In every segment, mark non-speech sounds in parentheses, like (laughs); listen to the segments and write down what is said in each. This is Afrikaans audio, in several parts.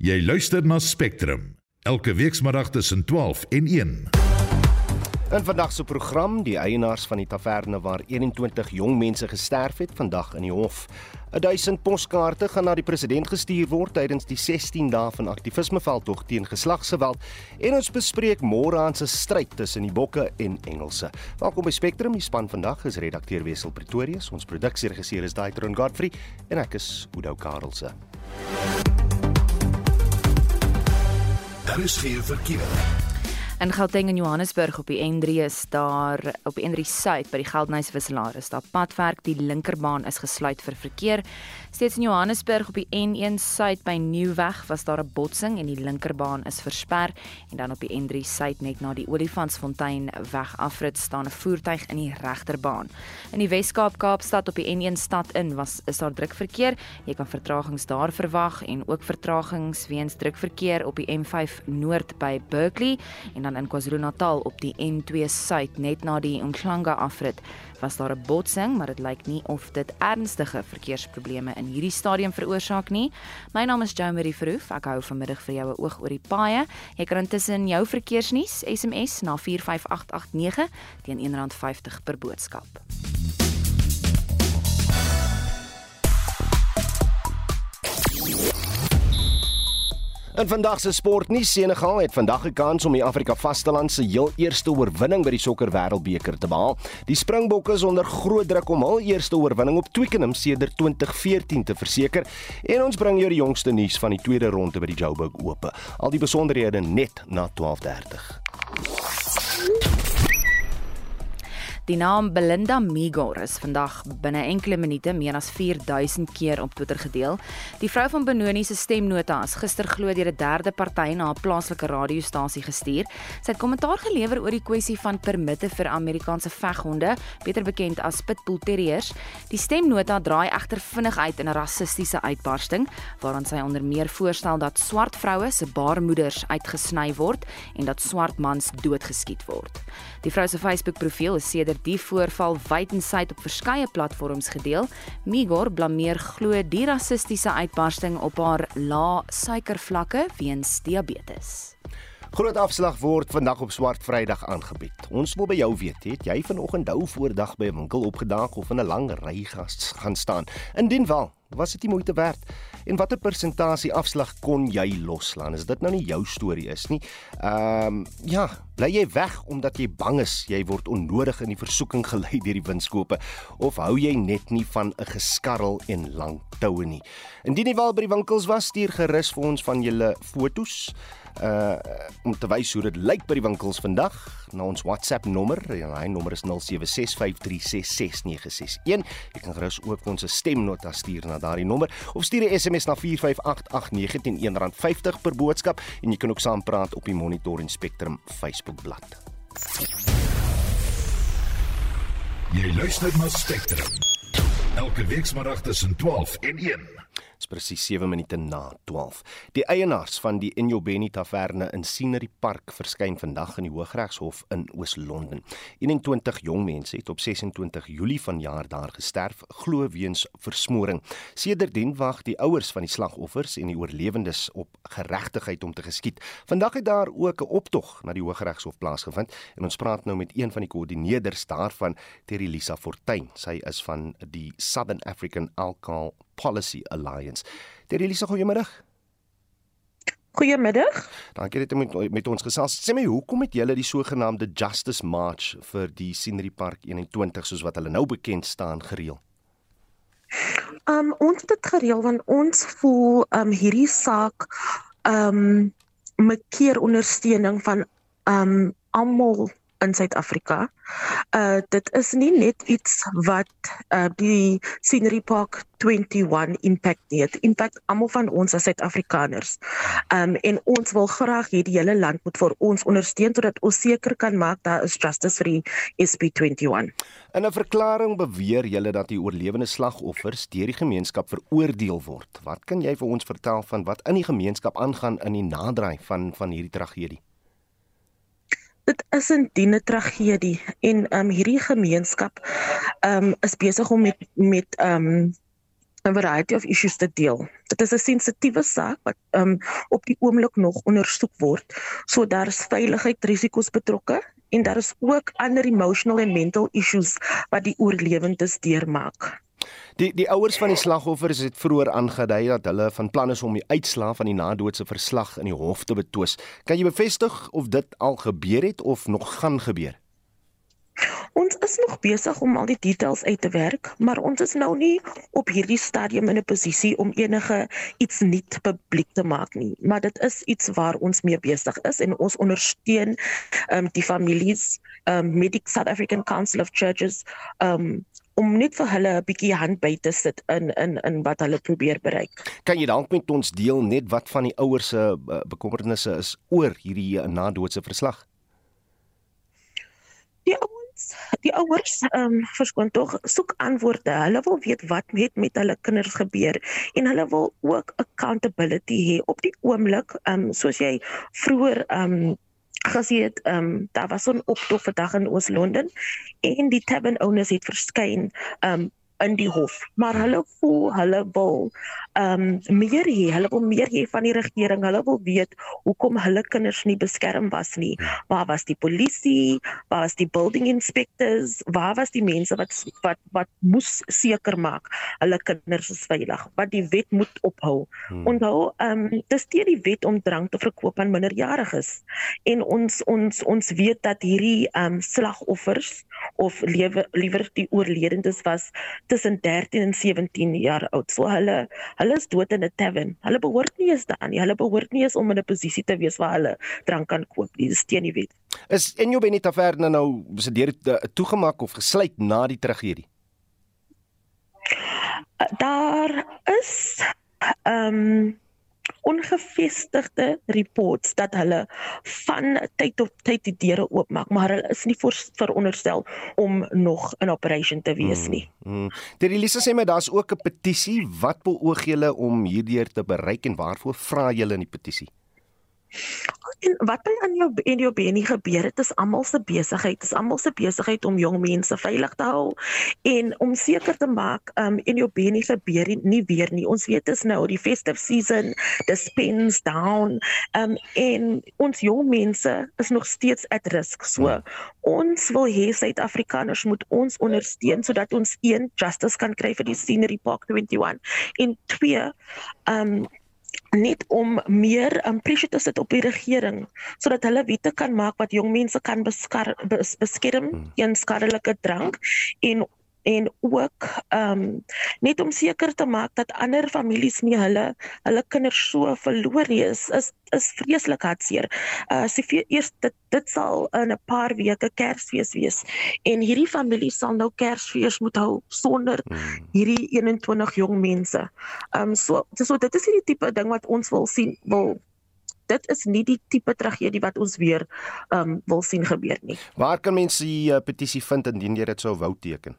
Jy luister na Spectrum elke weekmiddag tussen 12 en 1. In vandag se program, die eienaars van die taverne waar 21 jong mense gesterf het, vandag in die hof. 1000 poskaarte gaan na die president gestuur word tydens die 16 dae van aktivismeveldtog teen geslagsgeweld en ons bespreek môre aan se stryd tussen die bokke en Engelse. Welkom by Spectrum, die span vandag is redakteur Wessel Pretorius, ons produksieregisseur is Daitron Godfrey en ek is Udo Karlse. Daar is geen verkeer. In Gauteng en Johannesburg op die N3 is daar op die N3 suid by die Geldnys wisselaar is daar padwerk, die linkerbaan is gesluit vir verkeer. Steeds in Johannesburg op die N1 suid by Nieuweg was daar 'n botsing en die linkerbaan is versper en dan op die N3 suid net na die Olifantsfontein weg afrit staan 'n voertuig in die regterbaan. In die Wes-Kaap Kaapstad op die N1 stad in was is daar druk verkeer. Jy kan vertragings daar verwag en ook vertragings weens druk verkeer op die M5 noord by Berkeley en dan in KwaZulu-Natal op die N2 suid net na die Umhlanga afrit was daar 'n botsing, maar dit lyk nie of dit ernstige verkeersprobleme in hierdie stadium veroorsaak nie. My naam is Jo Marie Verhoef. Ek hou vanmiddag vir jou 'n oog oor die paaie. Jy kan intussen jou verkeersnuus SMS na 45889 teen R1.50 per boodskap. In vandag se sportnuus, Senegal het vandag 'n kans om die Afrika vasteland se heel eerste oorwinning by die sokker wêreldbeker te behaal. Die Springbokke is onder groot druk om hul eerste oorwinning op Twickenham sedert 2014 te verseker. En ons bring jou die jongste nuus van die tweede ronde by die Joburg Ope. Al die besonderhede net na 12:30. Die naam Belinda Migor is vandag binne enkele minute meer as 4000 keer op Twitter gedeel. Die vrou van Benoni se stemnota is gister glo deur 'n derde party na 'n plaaslike radiostasie gestuur. Sy het kommentaar gelewer oor die kwessie van permitte vir Amerikaanse veghonde, beter bekend as pitbull terriers. Die stemnota draai egter vinnig uit in 'n rassistiese uitbarsting waarin sy onder meer voorstel dat swart vroue se baarmoeders uitgesny word en dat swart mans doodgeskiet word. Die vrou se Facebook-profiel is sedert die voorval wydensyd op verskeie platforms gedeel. Migor blameer glo die rassistiese uitbarsting op haar lae suikervlakke weens diabetes. Groot afslag word vandag op Swart Vrydag aangebied. Ons wil by jou weet, het jy vanoggend dou voordag by 'n winkel opgedaag of in 'n lang ry gaan staan? Indien wel, was dit nie moeite werd? En watter persentasie afslag kon jy loslaan? Is dit nou nie jou storie is nie? Ehm um, ja, bly jy weg omdat jy bang is jy word onnodig in die versoeking (laughs) gelei deur die winskope of hou jy net nie van 'n geskarrel en lang toue nie? Indien jy wel by die winkels was, stuur gerus vir ons van julle fotos uh om te wys hoe dit lyk by die winkels vandag na ons WhatsApp nommer. En hy nommer is 0765366961. Jy kan gerus ook ons stemnota stuur na daardie nommer of stuur 'n SMS na 45889 R1.50 per boodskap en jy kan ook saampraat op die Monitor en Spectrum Facebookblad. Jy luister na Spectrum. Elke weekmiddag tussen 12 en 1 is presies 7 minute na 12. Die eienaars van die Injobeni Taverne in Scenery Park verskyn vandag in die Hooggeregshof in Oos-London. 21 jong mense het op 26 Julie vanjaar daar gesterf, glo weens versmoring. Sedertdien wag die ouers van die slagoffers en die oorlewendes op geregtigheid om te geskied. Vandag het daar ook 'n optog na die Hooggeregshof plaasgevind en ons praat nou met een van die koördineerders daarvan, Terilisa Fortuin. Sy is van die Southern African Alcohol Policy Alliance. Terelisa, goeiemiddag. Goeiemiddag. Dankie dat jy met, met ons gesels. Sê my, hoekom het julle die sogenaamde Justice March vir die Scenery Park 21 soos wat hulle nou bekend staan gereël? Um ons het dit gereël want ons voel um hierdie saak um maak keer ondersteuning van um almal in Suid-Afrika. Uh dit is nie net iets wat uh die Scenery Park 21 impact het. Impact almal van ons as Suid-Afrikaners. Um en ons wil graag hê die hele land moet vir ons ondersteun sodat ons seker kan maak daar is justice vir die SP21. In 'n verklaring beweer julle dat die oorlewende slagoffers deur die gemeenskap veroordeel word. Wat kan jy vir ons vertel van wat in die gemeenskap aangaan in die naderdraai van van hierdie tragedie? Dit is 'n diene tragedie en um hierdie gemeenskap um is besig om met met um 'n variety of issues te deel. Dit is 'n sensitiewe saak wat um, op die oomblik nog ondersoek word. So daar's veiligheidsrisiko's betrokke en daar is ook ander emotional and mental issues wat die oorlewendes deurmaak. Die die ouers van die slagoffers het vroeër aangedui dat hulle van plan is om die uitslae van die nadoodse verslag in die hof te betwis. Kan jy bevestig of dit al gebeur het of nog gaan gebeur? Ons is nog besig om al die details uit te werk, maar ons is nou nie op hierdie stadium in 'n posisie om enige iets nuut publiek te maak nie. Maar dit is iets waar ons mee besig is en ons ondersteun um, die families um, met die South African Council of Churches um, om net vir hulle 'n bietjie hand by te sit in in in wat hulle probeer bereik. Kan jy dalk met ons deel net wat van die ouers se uh, bekommernisse is oor hierdie uh, nadoodse verslag? Die ouens, die ouers ehm um, verskoon tog soek antwoorde. Hulle wil weet wat met met hulle kinders gebeur en hulle wil ook accountability hê op die oomblik ehm um, soos jy vroeër ehm um, gesien het ehm um, daar was 'n optog vandag in Oos-London en die tavern owners het verskyn ehm um, in die hof. Maar hulle voel hulle wil ehm um, meer hê. Hulle wil meer hê van die regering. Hulle wil weet hoekom hulle kinders nie beskerm was nie. Waar was die polisie? Waar was die building inspectors? Waar was die mense wat wat wat moes seker maak hulle kinders is veilig? Wat die wet moet ophou. Hmm. onthou ehm um, dis teen die wet om drank te verkoop aan minderjariges. En ons ons ons weet dat hierdie ehm um, slagoffers of lewe liewer die oorledendes was tussen 13 en 17 jaar oud. So hulle hulle is dood in 'n tavern. Hulle behoort nie eens daar nie. Hulle behoort nie eens om in 'n posisie te wees waar hulle drank kan koop nie. Dis teen die wet. Is Enjo Benita Verne nou se deur toegemaak of gesluit na die tragedie? Daar is ehm um, ongevestigde reports dat hulle van tyd tot tyd die deure oopmaak, maar hulle is nie veronderstel om nog in operation te wees nie. Mm, mm. Dit Elise sê my daar's ook 'n petisie. Wat beoog julle om hierdeur te bereik en waarvoor vra julle in die petisie? En wat by aan jou en jou benie gebeur het is almal se besigheid. Dis almal se besigheid om jong mense veilig te hou en om seker te maak um en jou benie gebeur nie weer nie. Ons weet dis nou die festive season, the spins down um en ons jong mense is nog steeds at risk. So ja. ons wil hê Suid-Afrikaners moet ons ondersteun sodat ons een justice kan kry vir die Scenery Park 21 en twee um net om meer um, pressure te sit op die regering sodat hulle wette kan maak wat jong mense kan beskar, bes, beskerm hmm. teen skadelike drank en en ook ehm um, net om seker te maak dat ander families nie hulle hulle kinders so verloor nie is is, is vreeslik hartseer. Uh eers dit dit sal in 'n paar weke Kersfees wees en hierdie familie sal nou Kersfees moet hou sonder hmm. hierdie 21 jong mense. Ehm um, so so dit is die tipe ding wat ons wil sien wil dit is nie die tipe tragedie wat ons weer ehm um, wil sien gebeur nie. Waar kan mense die uh, petisie vind indien jy dit sou wou teken?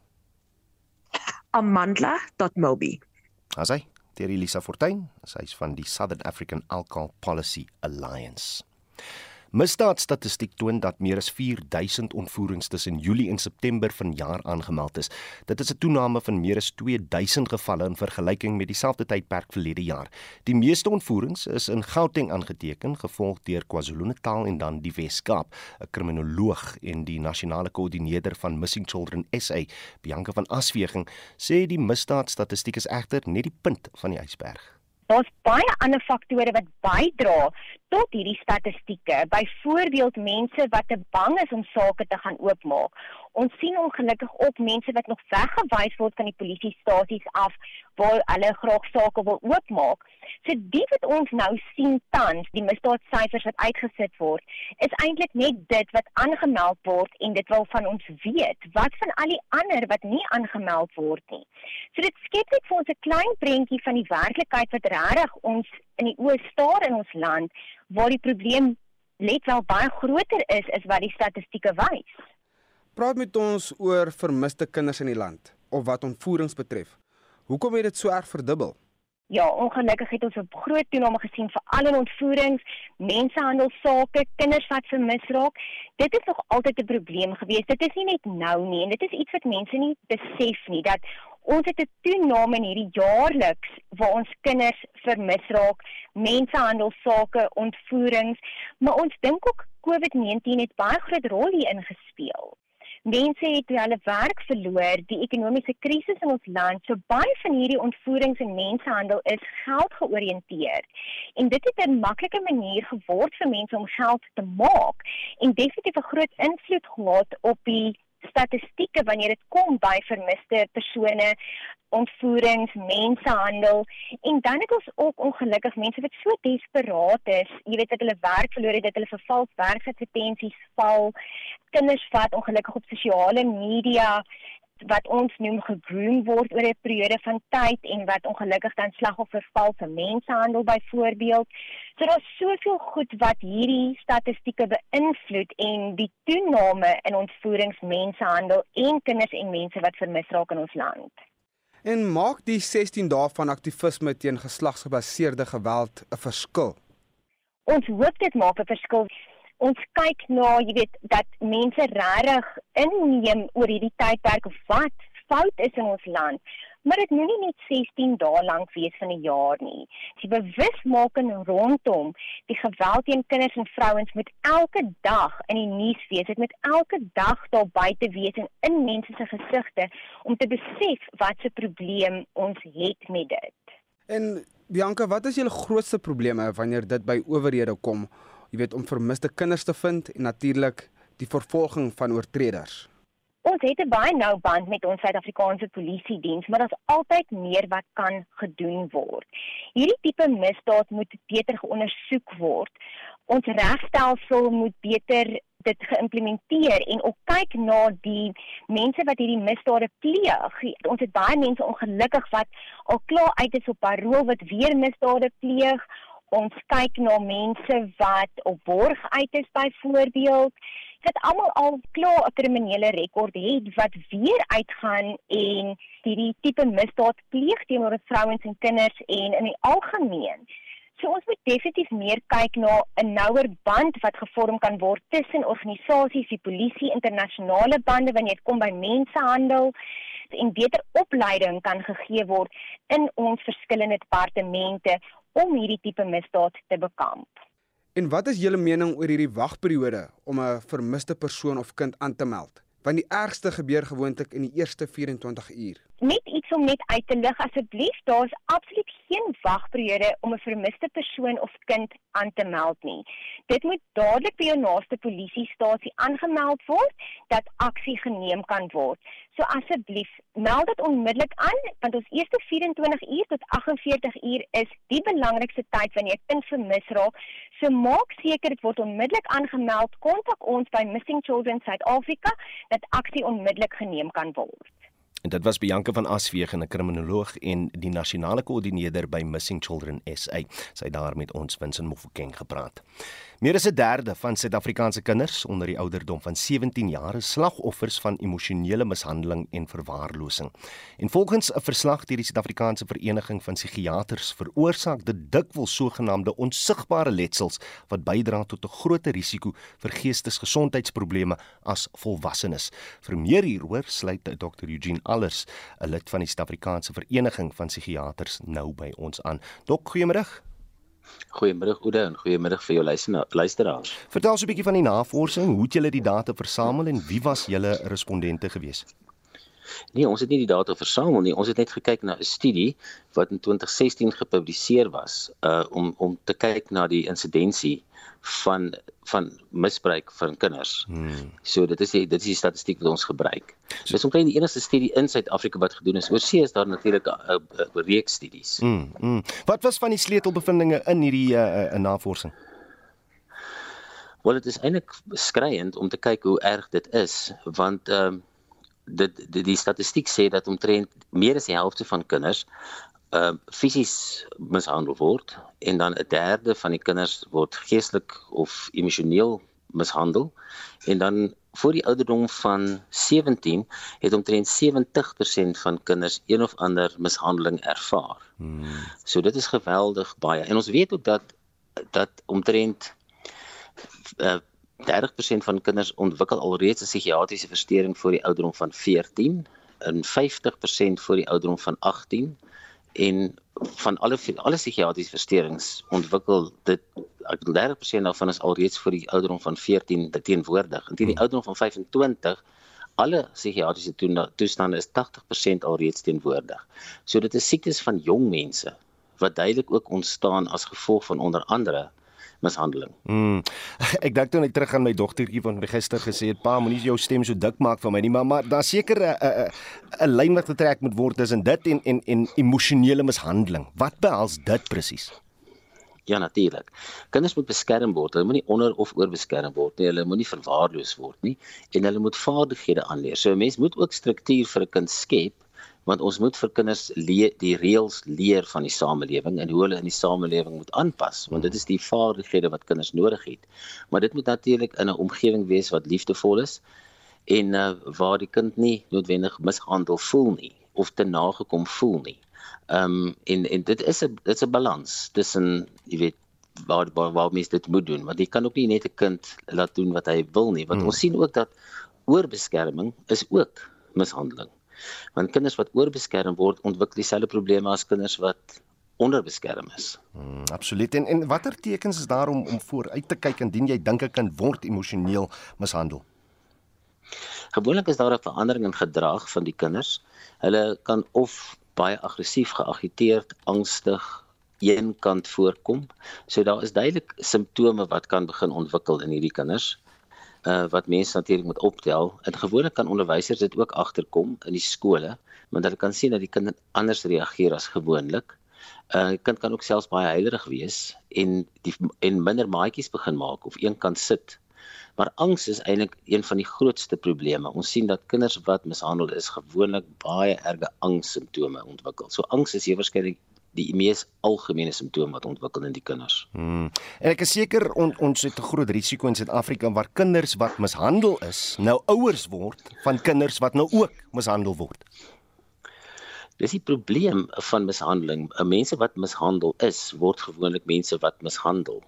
amandla.mobi. Asai, Terry Lisa Fortuin, sy is van die Southern African Alcohol Policy Alliance. Misdaadstatistiek toon dat meer as 4000 ontvoerings tussen Julie en September vanjaar aangemeld is. Dit is 'n toename van meer as 2000 gevalle in vergelyking met dieselfde tydperk verlede jaar. Die meeste ontvoerings is in Gauteng aangeteken, gevolg deur KwaZulu-Natal en dan die Wes-Kaap. 'n Kriminoloog en die nasionale koördineerder van Missing Children SA, Bianca van Asweging, sê die misdaadstatistiek is egter net die punt van die ysberg. Daar's baie ander faktore wat bydra tot hierdie statistieke. Byvoorbeeld mense wat te bang is om sake te gaan oopmaak. Ons sien ongelukkig op mense wat nog weggewys word van die polisiestasies af waar hulle graag sake wil oopmaak. So dit wat ons nou sien tans, die misdaadsyfers wat uitgesit word, is eintlik net dit wat aangemeld word en dit wil van ons weet. Wat van al die ander wat nie aangemeld word nie? So dit skep net vir ons 'n klein prentjie van die werklikheid wat regtig ons in die oë staar in ons land waar die probleem net wel baie groter is as wat die statistieke wys. Praat met ons oor vermiste kinders in die land of wat ontvoerings betref. Hoekom het dit so erg verdubbel? Ja, ongelukkig het ons 'n groot toename gesien vir al die ontvoerings, mensenhandelsake, kinders wat vermis raak. Dit is nog altyd 'n probleem gewees. Dit is nie net nou nie en dit is iets wat mense nie besef nie dat Ons het 'n toename in hierdie jaarliks waar ons kinders vermis raak, mensehandel sake, ontvoerings, maar ons dink ook COVID-19 het baie groot rol hierin gespeel. Mense het hulle werk verloor, die ekonomiese krisis in ons land, so baie van hierdie ontvoerings en mensehandel is geld georiënteerd. En dit het 'n maklike manier geword vir mense om geld te maak en definitief 'n groot invloed gehad op die statistieke wanneer dit kom by vermiste persone, ontvoerings, mensehandel en dan het ons ook ongelukkig mense wat so desperaat is, jy weet dat hulle werk verloor het, dat hulle vir vals werkadvertensies val, kinders wat ongelukkig op sosiale media wat ons noem gegroom word oor 'n periode van tyd en wat ongelukkig dan slagoffer val vir mensehandel byvoorbeeld. So daar's soveel goed wat hierdie statistieke beïnvloed en die toename in ontvoerings, mensehandel en kinders en mense wat vermis raak in ons land. En maak die 16 dae van aktivisme teen geslagsgebaseerde geweld 'n verskil? Ons hoop dit maak 'n verskil ons kyk na, jy weet, dat mense regtig inneem oor hierdie tydperk wat fout is in ons land. Maar dit moenie net 16 dae lank wees van 'n jaar nie. Die bewusmaking rondom die geweld teen kinders en vrouens moet elke dag in die nuus wees. Dit moet elke dag daar buite wees en in mense se gesigte om te besef wat se probleem ons het met dit. En Bianca, wat is julle grootste probleme wanneer dit by owerhede kom? Jy weet om vermiste kinders te vind en natuurlik die vervolging van oortreders. Ons het 'n baie nou band met ons Suid-Afrikaanse Polisie diens, maar daar's altyd meer wat kan gedoen word. Hierdie tipe misdaad moet beter geondersoek word. Ons regstelsel moet beter dit geïmplementeer en ook kyk na die mense wat hierdie misdade pleeg. Ons het baie mense ongelukkig wat al klaar uit is op parol wat weer misdade pleeg ons kyk na mense wat op borg uit is byvoorbeeld wat almal al klaar 'n kriminele rekord het wat weer uitgaan en hierdie tipe misdaad pleeg teenoor vrouens en kinders en in die algemeen. So ons moet definitief meer kyk na 'n nouer band wat gevorm kan word tussen organisasies, die polisie, internasionale bande wanneer dit kom by mensehandel en beter opleiding kan gegee word in ons verskillende departemente om hierdie tipe misdaad te bekamp. En wat is julle mening oor hierdie wagperiode om 'n vermiste persoon of kind aan te meld? Want die ergste gebeur gewoonlik in die eerste 24 uur. Net iets om net uit te lig asseblief, daar's absoluut geen wagperiode om 'n vermiste persoon of kind aan te meld nie. Dit moet dadelik by jou naaste polisiestasie aangemeld word dat aksie geneem kan word. So asseblief, meld dit onmiddellik aan want ons eerste 24 uur tot 48 uur is die belangrikste tyd wanneer 'n kind vermis raak. So maak seker dit word onmiddellik aangemeld. Kontak ons by Missing Children South Africa dat aksie onmiddellik geneem kan word. En dit was Bianca van Aswegen, 'n kriminoloog en die nasionale koördineerder by Missing Children SA. Sy het daar met ons Winsin Mofokeng gepraat. Meer as 'n derde van Suid-Afrikaanse kinders onder die ouderdom van 17 jaar is slagoffers van emosionele mishandeling en verwaarlosing. En volgens 'n verslag deur die Suid-Afrikaanse Vereniging van Psigiaters veroorsaak dit dikwels sogenaamde onsigbare letsels wat bydra tot 'n groter risiko vir geestesgesondheidsprobleme as volwassenes. Vir meer hieroor sluit Dr Eugene Allers, 'n lid van die Suid-Afrikaanse Vereniging van Psigiaters nou by ons aan. Dok, goeiemôre. Goeiemôre Oude en goeiemôre vir jou luisteraars. Vertel so 'n bietjie van die navorsing, hoe het julle die data versamel en wie was julle respondente gewees? Nee, ons het nie die data versamel nie. Ons het net gekyk na 'n studie wat in 2016 gepubliseer was uh om om te kyk na die insidensie van van misbruik van kinders. Hmm. So dit is die dit is die statistiek wat ons gebruik. So, dis omtrent die enigste studie in Suid-Afrika wat gedoen is. Oorsee is daar natuurlik 'n reeks studies. Hmm, hmm. Wat was van die sleutelbevindinge in hierdie uh, uh, navorsing? Wel dit is eintlik skreiend om te kyk hoe erg dit is want ehm uh, dit die, die statistiek sê dat omtrent meer as die helfte van kinders uh fisies mishandel word en dan 'n derde van die kinders word geestelik of emosioneel mishandel en dan voor die ouderdom van 17 het omtrent 70% van kinders een of ander mishandeling ervaar. Hmm. So dit is geweldig baie. En ons weet ook dat dat omtrent uh, 30% van kinders ontwikkel alreeds 'n psigiatriese verstoring voor die ouderdom van 14 in 50% voor die ouderdom van 18 en van alle alle psigiatriese versteurings ontwikkel dit ek 30% daarvan is alreeds vir die ouderdom van 14 teenwoordig. En teen die hmm. ouderdom van 25 alle psigiatriese toestande is 80% alreeds teenwoordig. So dit is siektes van jong mense wat duidelik ook ontstaan as gevolg van onder andere mishandeling. Mm. (laughs) Ek dink toe net terug aan my dogtertjie van gister gesê het pa moenie jou stem so dik maak vir my nie maar maar daar seker 'n 'n 'n lyn wat getrek moet word tussen dit en en en emosionele mishandeling. Wat behels dit presies? Ja natuurlik. Kinders moet beskerm word. Hulle moenie onder of oorbeskerm word nie. Hulle moenie verwaarloos word nie en hulle moet vaardighede aanleer. So 'n mens moet ook struktuur vir 'n kind skep want ons moet vir kinders leer die reëls leer van die samelewing en hoe hulle in die samelewing moet aanpas want dit is die vaardighede wat kinders nodig het maar dit moet natuurlik in 'n omgewing wees wat liefdevol is en uh, waar die kind nie noodwendig mishandel voel nie of te nagekom voel nie. Ehm um, en en dit is 'n dit is 'n balans tussen jy weet waar waar, waar mens dit moet doen want jy kan ook nie net 'n kind laat doen wat hy wil nie want hmm. ons sien ook dat oorbeskerming is ook mishandeling want kinders wat oorbeskerm word ontwikkel dieselfde probleme as kinders wat onderbeskerm is. Hmm, absoluut. En en watter tekens is daar om om vooruit te kyk indien jy dink 'n kind word emosioneel mishandel? Gewoonlik is daar 'n verandering in gedrag van die kinders. Hulle kan of baie aggressief, geagiteerd, angstig een kant voorkom. So daar is duidelik simptome wat kan begin ontwikkel in hierdie kinders uh, wat mense natuurlik moet optel. En gewoonlik kan onderwysers dit ook agterkom in die skole, want hulle kan sien dat die kind anders reageer as gewoonlik. 'n uh, Kind kan ook selfs baie huilerig wees en die en minder maatjies begin maak of eenkant sit. Maar angs is eintlik een van die grootste probleme. Ons sien dat kinders wat mishandel is gewoonlik baie erge angssimptome ontwikkel. So angs is hier waarskynlik die mees algemene simptoom wat ontwikkel in die kinders. Hmm. En ek is seker on, ons het 'n groot risiko in Suid-Afrika waar kinders wat mishandel is, nou ouers word van kinders wat nou ook mishandel word. Dis die probleem van mishandeling. Mense wat mishandel is, word gewoonlik mense wat mishandel.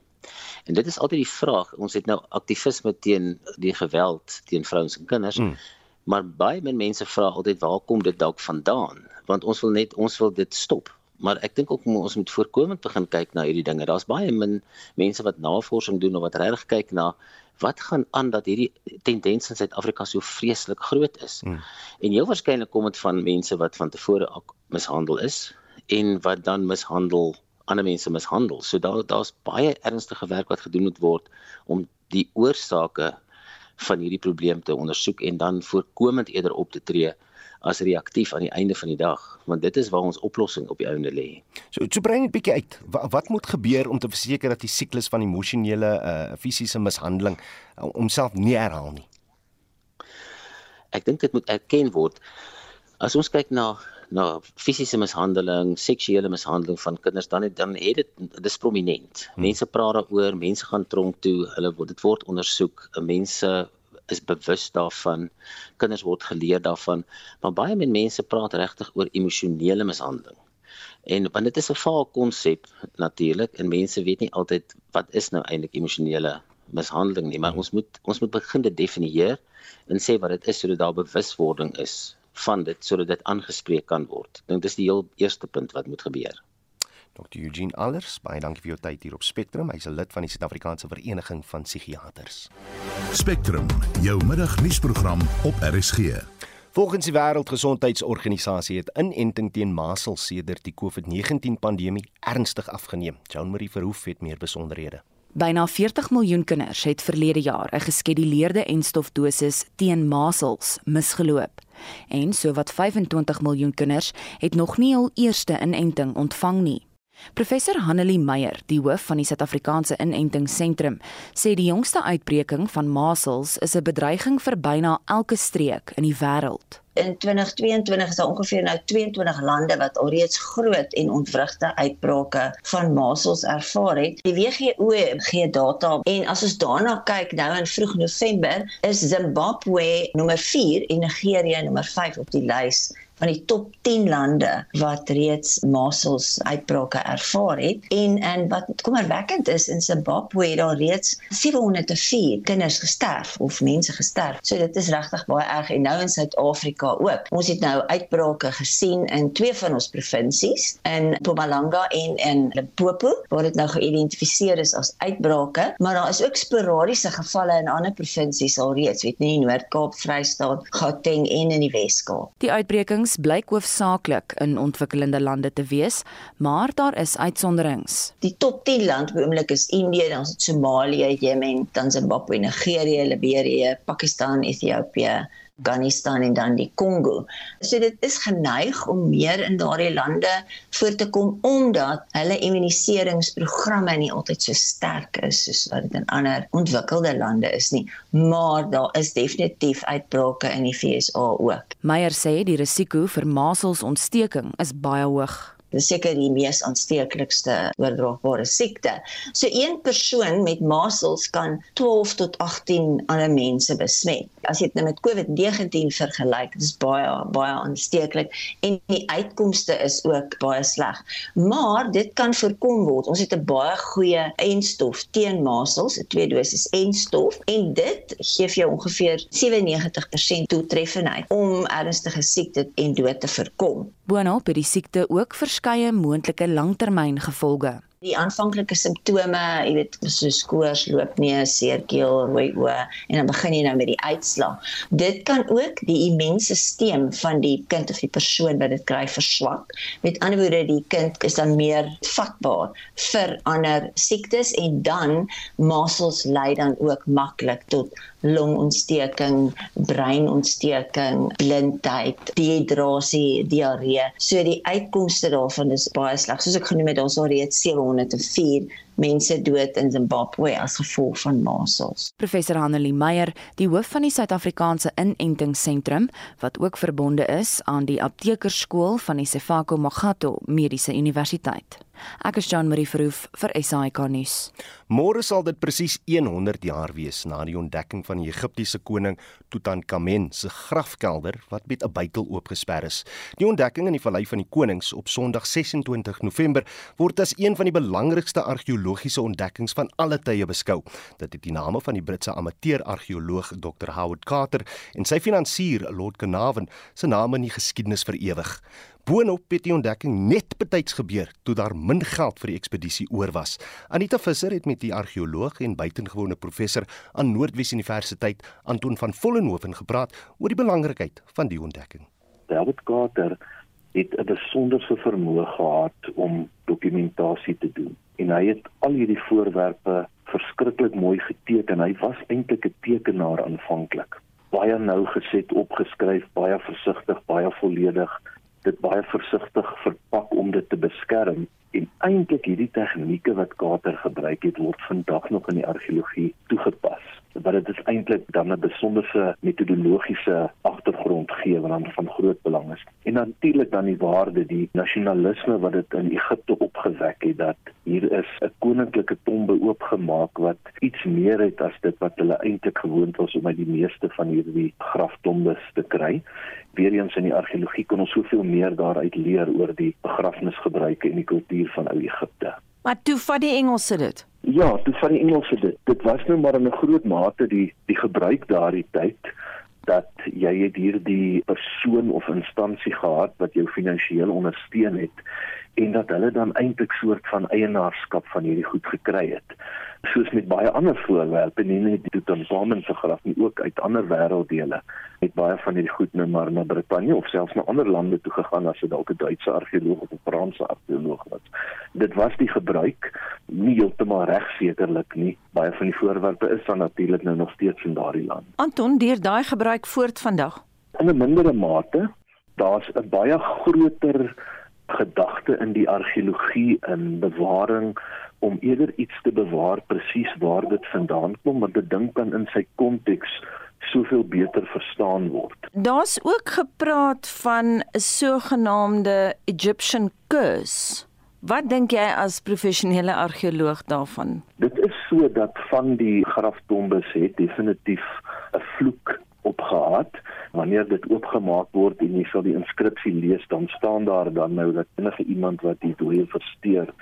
En dit is altyd die vraag. Ons het nou aktivisme teen die geweld teen vrouens en kinders. Hmm. Maar baie min mense vra altyd waar kom dit dalk vandaan? Want ons wil net ons wil dit stop maar ek dink ook ons moet voorkomend begin kyk na hierdie dinge. Daar's baie min mense wat navorsing doen of wat regtig kyk na wat gaan aan dat hierdie tendens in Suid-Afrika so vreeslik groot is. Hmm. En heel waarskynlik kom dit van mense wat van tevore mishandel is en wat dan mishandel ander mense mishandel. So daar daar's baie ernstige werk wat gedoen moet word om die oorsake van hierdie probleem te ondersoek en dan voorkomend eerder op te tree as reaktief aan die einde van die dag want dit is waar ons oplossing op die einde lê. So so bring 'n bietjie uit. Wat, wat moet gebeur om te verseker dat die siklus van emosionele uh fisiese mishandeling uh, homself nie herhaal nie? Ek dink dit moet erken word. As ons kyk na na fisiese mishandeling, seksuele mishandeling van kinders dan het, dan het dit dis prominent. Hmm. Mense praat daaroor, mense gaan tronk toe, hulle word dit word ondersoek, mense is bewus daarvan. Kinders word geleer daarvan, maar baie min mense praat regtig oor emosionele mishandeling. En want dit is 'n vaal konsep natuurlik en mense weet nie altyd wat is nou eintlik emosionele mishandeling nie, maar ons moet ons moet begin dit definieer en sê wat dit is sodat daar bewuswording is van dit sodat dit aangespreek kan word. Ek dink dis die heel eerste punt wat moet gebeur. Dr Eugene Allers, baie dankie vir jou tyd hier op Spectrum. Hy's 'n lid van die Suid-Afrikaanse Vereniging van Psigiaters. Spectrum, jou middagnuusprogram op RSG. Volgens die Wêreldgesondheidsorganisasie het inenting teen masels sedert die COVID-19 pandemie ernstig afgeneem. Jean Marie Verhoef het meer besonderhede. Byna 40 miljoen kinders het verlede jaar 'n geskeduleerde enstofdosis teen masels misgeloop. En sowat 25 miljoen kinders het nog nie hul eerste inenting ontvang nie. Professor Hanelie Meyer, die hoof van die Suid-Afrikaanse Inentingsentrum, sê die jongste uitbreking van measles is 'n bedreiging vir byna elke streek in die wêreld. In 2022 is daar ongeveer nou 22 lande wat alreeds groot en ontwrigte uitbrake van measles ervaar het. Die WHO gee data en as ons daarna kyk nou in vroeg November is Zimbabwe nommer 4 en Nigerië nommer 5 op die lys van die top 10 lande wat reeds masels uitbrake ervaar het en en wat kommerwekkend is in Zimbabwe het daar reeds 704 kinders gesterf of mense gesterf. So dit is regtig baie erg en nou in Suid-Afrika ook. Ons het nou uitbrake gesien in twee van ons provinsies in Mpumalanga en in Limpopo waar dit nou geïdentifiseer is as uitbrake, maar daar is ook sporadiese gevalle in ander provinsies alreeds, weet nie Noord-Kaap, Vrystaat, Gauteng en in die Wes-Kaap. Die uitbrekings blyk hoofsaaklik in ontwikkelende lande te wees, maar daar is uitsonderings. Die top 10 land op die oomblik is Indië, dan Somalië, Jemen, dan Zimbabwe, Nigerië, Liberië, Pakistan, Ethiopië, Afghanistan en dan die Kongo. So dit is geneig om meer in daardie lande voor te kom omdat hulle immuniseringsprogramme nie altyd so sterk is soos wat dit in ander ontwikkelde lande is nie. Maar daar is definitief uitbrake in die FSA ook. Meyer sê die risiko vir maselsontsteking is baie hoog dis seker die mees aansteeklikste oordraagbare siekte. So een persoon met masels kan 12 tot 18 ander mense besmet. As jy dit nou met COVID-19 vergelyk, dis baie baie aansteeklik en die uitkomste is ook baie sleg. Maar dit kan voorkom word. Ons het 'n baie goeie enstof teen masels, 'n twee dosis enstof en dit gee vir jou ongeveer 97% doeltreffendheid om ernstige siekte en dood te voorkom. Boonop het die siekte ook verskeie moontlike langtermyngevolge. Die aanvanklike simptome, jy weet, soos koors, loopneus, seerkeel, rooi oë en dan begin jy nou met die uitslag. Dit kan ook die immuunstelsel van die kind of die persoon wat dit kry verswak. Met ander woorde, die kind is dan meer vatbaar vir ander siektes en dan masels lei dan ook maklik tot longontsteking, breinontsteking, blindheid, dehydrasie, diarree. So die uitkomste daarvan is baie sleg. Soos ek genoem het, ons het reeds 704 mense dood in Zimbabwe as gevolg van masels. Professor Hanelie Meyer, die hoof van die Suid-Afrikaanse Inentingsentrum wat ook verbonde is aan die aptekerskool van die Sefako Magatho Mediese Universiteit. Ek is Jean Marie Verhoef vir SAK nuus. Môre sal dit presies 100 jaar wees na die ontdekking van die Egiptiese koning Tutankhamen se grafkelder wat met 'n bytel oopgesper is. Die ontdekking in die Vallei van die Konings op Sondag 26 November word as een van die belangrikste argeologiese ontdekkings van alle tye beskou. Dit het die name van die Britse amateur-argeoloog Dr. Howard Carter en sy finansier Lord Carnarvon se name in die geskiedenis vir ewig. Boonop het die ontdekking net betyds gebeur toe daar min geld vir die ekspedisie oor was. Anita Visser het met die argeoloog en buitengewone professor aan Noordwes Universiteit Anton van Vollenhoven gepraat oor die belangrikheid van die ontdekking. David Carter het 'n besonderse vermoë gehad om dokumentasie te doen en hy het al hierdie voorwerpe verskriklik mooi geteken. Hy was eintlik 'n tekenaar aanvanklik. Baie nou geset opgeskryf, baie versigtig, baie volledig dit baie versigtig verpak om dit te beskerm en eintlik hierdie tegnieke wat Kater gebruik het word vandag nog in die argeologie toegepas wat dit is eintlik dan 'n besonderse metodologiese agtergrond gee wat dan van groot belang is. En natuurlik dan die waarde, die nasionalisme wat dit in Egipte opgewek het dat hier is 'n koninklike tombe oopgemaak wat iets meer het as dit wat hulle eintlik gewoond was om uit die meeste van hierdie graftombes te kry. Weereens in die argeologie kon ons soveel meer daaruit leer oor die begrafnisgebruike en die kultuur van ou Egipte. Maar toe vat die Engelse dit. Ja, toe van die Engelse dit. Dit was nou maar in 'n groot mate die die gebruik daardie tyd dat jy hier die persoon of instansie gehad wat jou finansiëel ondersteun het en dat hulle dan eintlik soort van eienaarskap van hierdie goed gekry het soos met baie ander voorwerpe nie net die Tutankhamen se graf nie ook uit ander wêrelddele het baie van hierdie goed nou maar na Brittanje of selfs na ander lande toe gegaan as dit dalk 'n Duitse argeoloog of 'n Franse argeoloog was. Dit was die gebruik nie heeltemal reg sekerlik nie. Baie van die voorwerpe is dan natuurlik nou nog steeds in daardie land. Anton, deur daai gebruik voort vandag. In 'n mindere mate, daar's 'n baie groter gedagte in die argeologie en bewaring om eerder iets te bewaar presies waar dit vandaan kom want dit dink kan in sy konteks soveel beter verstaan word. Daar's ook gepraat van 'n sogenaamde Egyptian curse. Wat dink jy as professionele argeoloog daarvan? Dit is so dat van die graftombes het definitief 'n vloek opgehaat. Wanneer dit oopgemaak word en jy sal die inskripsie lees, dan staan daar dan nou dat enige iemand wat die dooie versteur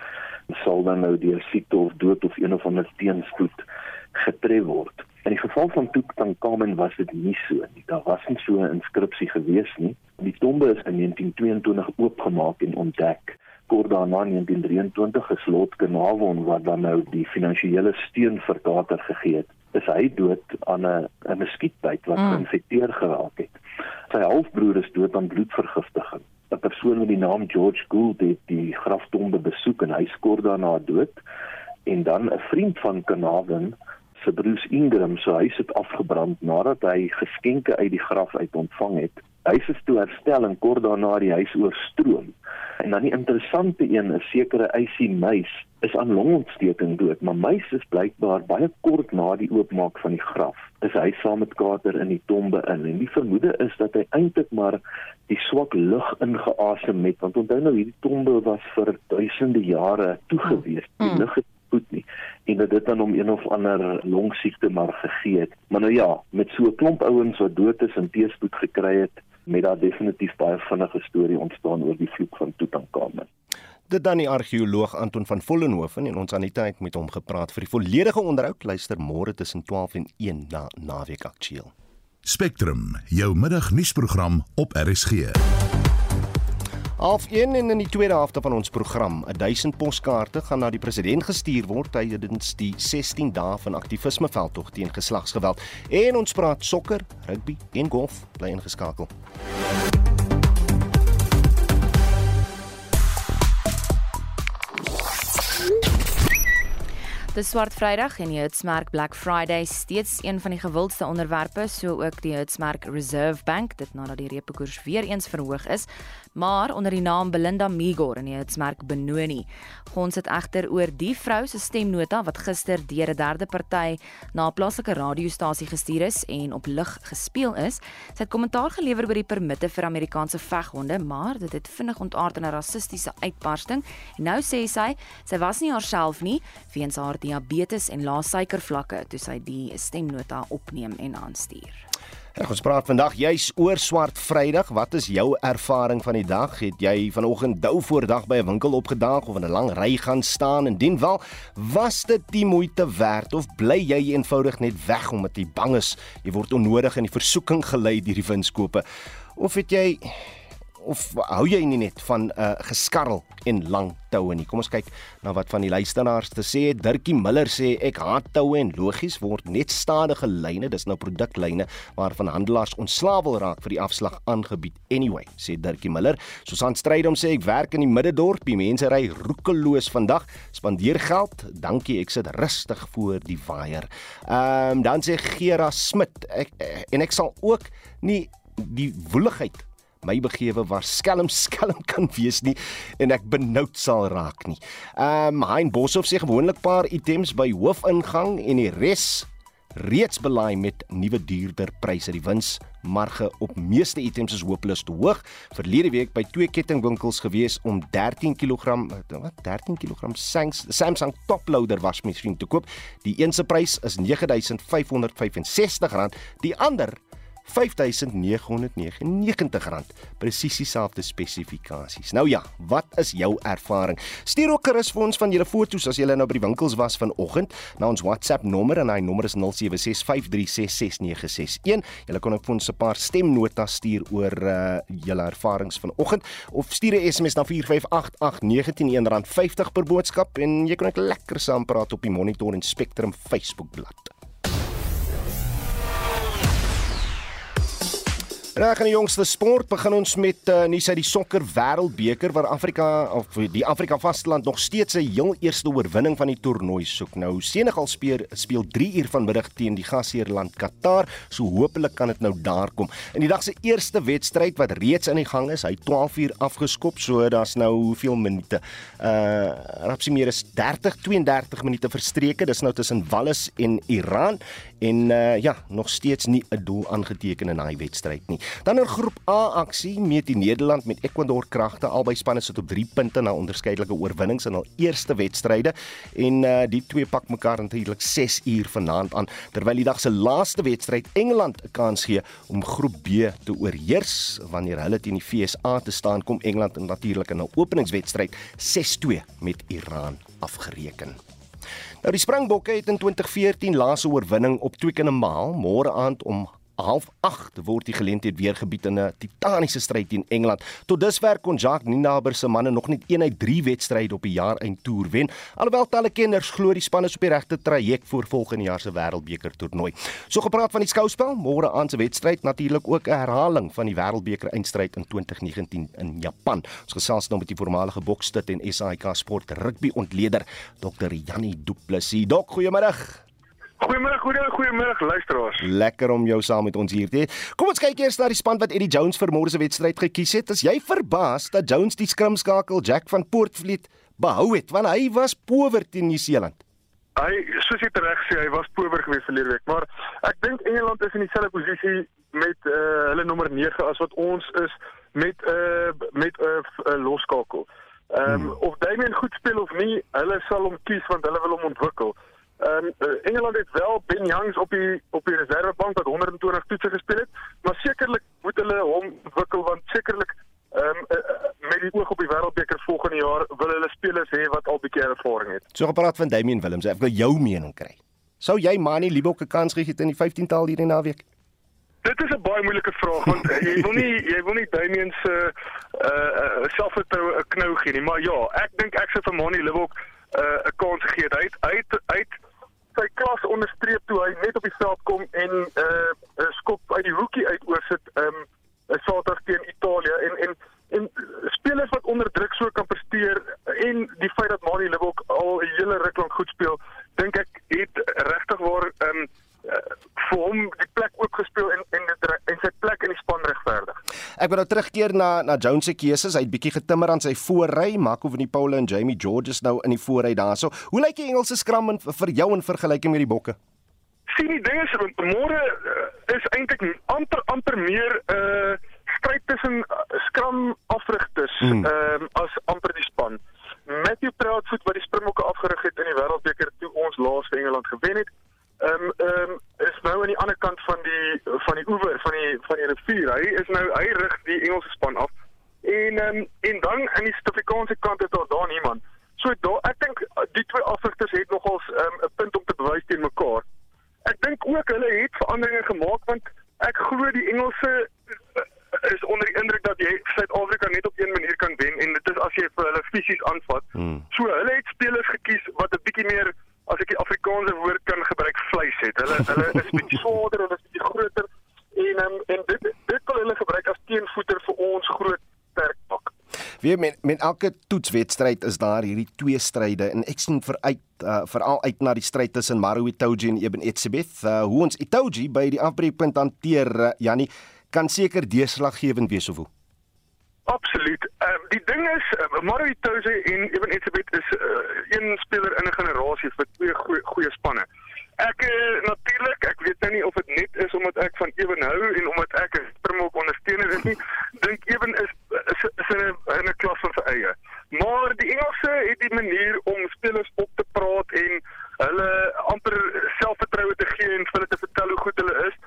sal dan nou deur siekte of dood of een of ander teenspoed getref word. In die geval van Tutankhamen was dit nie so nie. Daar was nie so 'n inskripsie gewees nie. Die tombe is in 1922 oopgemaak en ontdek. Kort daarna in 1923 geslot Genavon wat dan nou die finansiële steun vir Carter gegee het. Is hy dood aan 'n 'n skietbyt wat mm. geïnfekteer geraak het. Sy halfbroer is dood aan bloedvergiftiging. 'n Persoon met die naam George Gould het die graftombe besoek en hy skor daarna dood. En dan 'n vriend van Genavon se Bruce Ingram se huis het afgebrand nadat hy geskenke uit die graf uit ontvang het. Hy is toe herstel en kort daarna die huis oorstroom. En dan die interessante een is sekere Icy Muis is aan longontsteking dood, maar Muis is blykbaar baie kort na die oopmaak van die graf. Is hy saam met Kater in die tombe in en die vermoede is dat hy eintlik maar die swak lug ingeasem het want onthou nou hierdie tombe was vir duisende jare toegewees. Die hmm. lug het goed nie en dat dit dan om een of ander longsiekte maar gegee het. Maar nou ja, met so 'n klomp ouens wat dood is en teëspoed gekry het, met daar definitief baie vinnige storie ontstaan oor die vloek van Tutankhamen. Dit dan die argeoloog Anton van Vollenhoven en ons aan die tyd met hom gepraat vir die volledige onderhoud luister môre tussen 12 en 1 na Naweek Aktueel. Spectrum, jou middagnuusprogram op RSG. Half 1 en in die tweede helfte van ons program, 1000 poskaarte gaan na die president gestuur word tydens die 16 dae van aktivisme veldtog teen geslagsgeweld. En ons praat sokker, rugby en golf bly ingeskakel. Dis swart Vrydag en die Hitsmerk Black Friday steeds een van die gewildste onderwerpe, so ook die Hitsmerk Reserve Bank, dit nadat die repo koers weer eens verhoog is maar onder die naam Belinda Migor in die hitsmerk Benoni. Ons het egter oor die vrou se stemnota wat gister deur 'n derde party na 'n plaaslike radiostasie gestuur is en op lig gespeel is. Sy het kommentaar gelewer oor die permitte vir Amerikaanse veghonde, maar dit het vinnig ontaard in 'n rassistiese uitbarsting. En nou sê sy, sy was nie haarself nie weens haar diabetes en lae suikervlakke toe sy die stemnota opneem en aanstuur. En ons praat vandag juis oor swart Vrydag. Wat is jou ervaring van die dag? Het jy vanoggend dou voordag by 'n winkel opgedaag of in 'n lang ry gaan staan en dien wel, was dit die moeite werd of bly jy eenvoudig net weg omdat jy bang is jy word onnodig in die versoeking gelei deur die winskoope? Of het jy of hou jy nie net van 'n uh, geskarrel en lang toue nie. Kom ons kyk na wat van die luisteraars te sê het. Dirkie Miller sê ek haat toue en logies word net stadige lyne, dis nou produklyne waarvan handelaars ontslaaw wil raak vir die afslag aangebied. Anyway, sê Dirkie Miller. Susan Strydom sê ek werk in die middedorp, die mense ry roekeloos vandag, spandeer geld. Dankie, ek sit rustig voor die waier. Ehm um, dan sê Gera Smit, ek en ek sal ook nie die woeligheid my begewe waar skelm (laughs) skelm kan wees nie en ek benoud sal raak nie. Ehm um, Hein Boshoff sê gewoonlik paar items by hoofingang en die res reeds belaai met nuwe duurder pryse. Die winsmarge op meeste items is hopeloos te hoog. Verlede week by twee kettingwinkels gewees om 13 kg wat 13 kg Samsung top loader wasmasjien te koop. Die een se prys is R9565, die ander R5999 presies dieselfde spesifikasies. Nou ja, wat is jou ervaring? Stuur ook gerus vir ons van julle foto's as julle nou by die winkels was vanoggend na ons WhatsApp nommer en hy nommer is 0765366961. Julle kan ook vir ons 'n paar stemnotas stuur oor uh, julle ervarings vanoggend of stuur 'n SMS na 4588919 R50 per boodskap en jy kan net lekker saam praat op die Monitor en Spectrum Facebookblad. Reg in die jongste sport begin ons met uh, nuus uit die sokker wêreldbeker waar Afrika of die Afrika vasteland nog steeds sy heel eerste oorwinning van die toernooi soek. Nou Senegal speel speel 3 uur vanmiddag teen die gasheerland Qatar, so hopelik kan dit nou daar kom. In die dag se eerste wedstryd wat reeds in die gang is, hy 12 uur afgeskop, so daar's nou hoeveel minute? Uh rapsie meer is 30 32 minute verstreke. Dis nou tussen Wallis en Iran en uh ja, nog steeds nie 'n doel aangeteken in daai wedstryd nie. Dan in groep A aksie meet die Nederland met Ecuador kragte. Albei spanne sit op 3 punte na onderskeidelike oorwinnings in hul eerste wedstryde en uh, die twee pak mekaar natuurlik 6 uur vanaand aan terwyl die dag se laaste wedstryd Engeland 'n kans gee om groep B te oorheers wanneer hulle teen die FSA te staan kom Engeland natuurlik in 'n openingswedstryd 6-2 met Iran afgereken. Nou die Springbokke het in 2014 laaste oorwinning op Twickenham môre aand om half 8 word die geleentheid weer gebied in 'n titaniese stryd teen Engeland. Tot dusver kon Jacques Nienaber se manne nog net een uit 3 wedstryde op die jaar eindtoer wen, alhoewel talle kenners glo die span is op die regte traject vir volgende jaar se Wêreldbeker toernooi. So gepraat van die skouspel, môre aand se wedstryd natuurlik ook 'n herhaling van die Wêreldbeker eindstryd in 2019 in Japan. Ons gesels nou met die voormalige boksstut en SAIK sport rugby ontleder Dr. Jannie Du Plessis. Dok, goeiemôre. Goeiemôre, goeie goeiemôre luisteraars. Lekker om jou saam met ons hier te hê. Kom ons kyk eers na die span wat Eddie Jones vir môre se wedstryd gekies het. Is jy verbaas dat Jones die skrimskakel Jack van Poortvliet behou het want hy was power teen Nieu-Seeland? Hy soos jy reg sê, hy was power geweest verlede week, maar ek dink Engeland is in dieselfde posisie met uh, hulle nommer 9 as wat ons is met 'n uh, eh, met 'n uh, uh, loskakel. Ehm um, hmm. of Damien goed speel of nie, hulle sal hom kies want hulle wil hom ontwikkel. Ehm um, Engeland het wel Ben Youngs op die op die reservebank wat 120 toetse gespeel het, maar sekerlik moet hulle hom ontwikkel want sekerlik ehm um, uh, met die oog op die wêreldbeker volgende jaar wil hulle spelers hê wat al bietjie ervaring het. So gepraat van Damian Williams, ek wil jou mening kry. Sou jy Mani Libok 'n kans gegee het in die 15taal hierdie naweek? Dit is 'n baie moeilike vraag want (laughs) jy wil nie jy wil nie Damian se uh, uh selfvertroue 'n knou gee nie, maar ja, ek dink ek sou vir Mani Libok 'n uh, kans gegee het. Hy het hy het, hy het sy klas onderstreep toe hy net op die veld kom en 'n uh, uh, skop uit die hoekie uit oorsit um ehm, Saterdag teen Italië en en en spelers wat onder druk so kan presteer en die feit dat Mari Libok al 'n hele ruk lank goed speel dink ek het regtig waar um uh, vir hom die plek ook gespeel en en en sy plek in die span regverdig. Ek wil nou terugkeer na na Jones se keuses. Hy het bietjie getimmer aan sy voorry, Marco van die Paul en Jamie Georges nou in die voorry daarso. Hoe lyk die Engelse skram in, vir jou in vergelyking met die Bokke? Sien die ding is môre uh, is eintlik amper amper meer 'n uh, stryd tussen uh, skram afrigters hmm. um, as amper die span. Matthew Proudfoot wat die Springbokke afgerig het in die Wêreldbeker toe ons laas vir Engeland gewen het ehm um, ehm um, is nou aan die ander kant van die van die oewer van die van die rivier. Hy is nou hy rig die Engelse span af. En ehm um, en dan aan die Suid-Afrikaanse kant is daar daar niemand. So daar ek dink die twee afrigters het nogals ehm, 'n um, punt om te bewys teen mekaar. Ek dink ook hulle het veranderinge gemaak want ek glo die Engelse uh, is onder die indruk dat jy Suid-Afrika net op een manier kan wen en dit is as jy vir hulle fisies aanvat. Hmm. So hulle het spelers gekies wat 'n bietjie meer as ek die Afrikaanse woord kan gebruik vleis het. Hulle hulle is bietjie swaarder, hulle is bietjie groter en um, en dit dit kan hulle gebruik as teenvoeter vir ons groot sterk pak. Wie met met elke toetswedstryd is daar hierdie twee stryde en ek sien veruit uh, veral uit na die stryd tussen Maru Itoji en Eben Etzebeth. Uh, hoe ons Itoji by die afbreekpunt hanteer, uh, Jannie, kan seker deurslaggewend wees of hoe? Absoluut. Um, die ding is uh, Mario Touze en Evan Etzebeth is uh, een speler in 'n generasie vir twee goeie goeie spanne. Ek uh, natuurlik, ek weet nou nie of dit net is omdat ek van Evan hou en omdat ek 'n Springbok ondersteuner is nie. Dink Evan is is, is in 'n in 'n klas van sy eie. Maar die Engelse het die manier om spelers op te praat en hulle amper selfvertroue te gee en vir hulle te vertel hoe goed hulle is.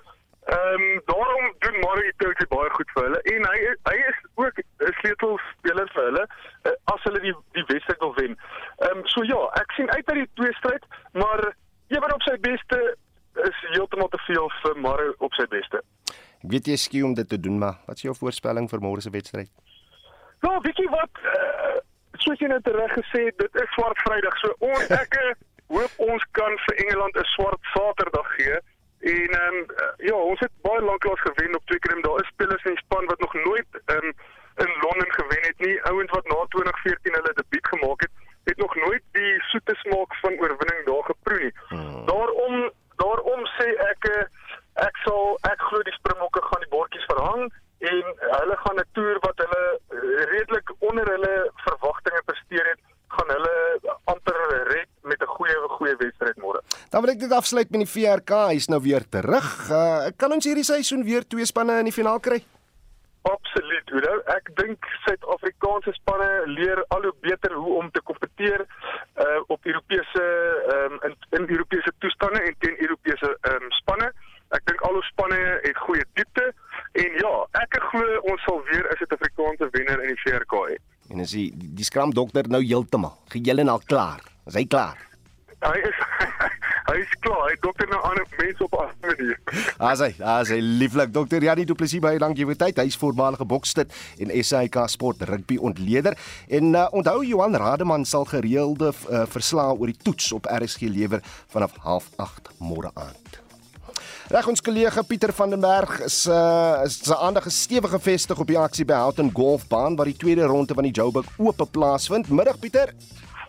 Ehm um, daarom doen Mario Touche baie goed vir hulle en hy hy is ook 'n sleutelspeler vir hulle uh, as hulle die die wedstryd wil wen. Ehm um, so ja, ek sien uit na die twee stryd, maar ewen op sy beste is heeltemal te veel vir Mario op sy beste. Weet jy skieu om dit te doen, maar wat is jou voorspelling vir môre se wedstryd? Nou, bietjie wat uh, soos jy net reg gesê het, dit is swart Vrydag. So ons ek eh, hoop ons kan vir Engeland 'n swart Saterdag gee. En ehm um, ja, ons het baie lanklaas gewen op Twickenham. Daar is spelers in die span wat nog nooit ehm um, in Londen gewen het nie. Ouens wat na 2014 hulle debuut gemaak het, het nog nooit die soete smaak van oorwinning daar geproe nie. Hmm. Daarom daarom sê ek eh, ek sal ek glo die Springbokke gaan die bordjies verhang en hulle gaan 'n toer wat hulle eh, redelik onder hulle verwagtinge presteer het, gaan hulle amper red met 'n goeie goeie wedstryd môre. Dan wil ek dit afsluit met die VRK, hy's nou weer terug. Uh, kan ons hierdie seisoen weer twee spanne in die finaal kry? Absoluut, Oudo. Ek dink Suid-Afrikaanse spanne leer al hoe beter hoe om te kompeteer uh op Europese um, in, in Europese toestande en teen Europese um, spanne. Ek dink al ons spanne het goeie diepte en ja, ek glo ons sal weer 'n Suid-Afrikaanse wenner in die VRK hê. En as die die skram dokter nou heeltemal, geheel en al klaar. Is hy klaar? Hy is hy is klaar. Hy dokter nou aan mense op afstand hier. As hy, as hy lieflik dokter Janie Du Plessis baie dankie vir tyd. Hy's voormalige bokstit en SAK sport rugby ontleder. En uh, onthou Johan Rademan sal gereelde uh, verslae oor die toets op RSG lewer vanaf 08:30 môre aand. Reg ons kollega Pieter van den Berg is uh, is se aandag gestewig gefestig op die aksie by Houghton Golfbaan waar die tweede ronde van die Joburg Ope plaasvind. Middag Pieter.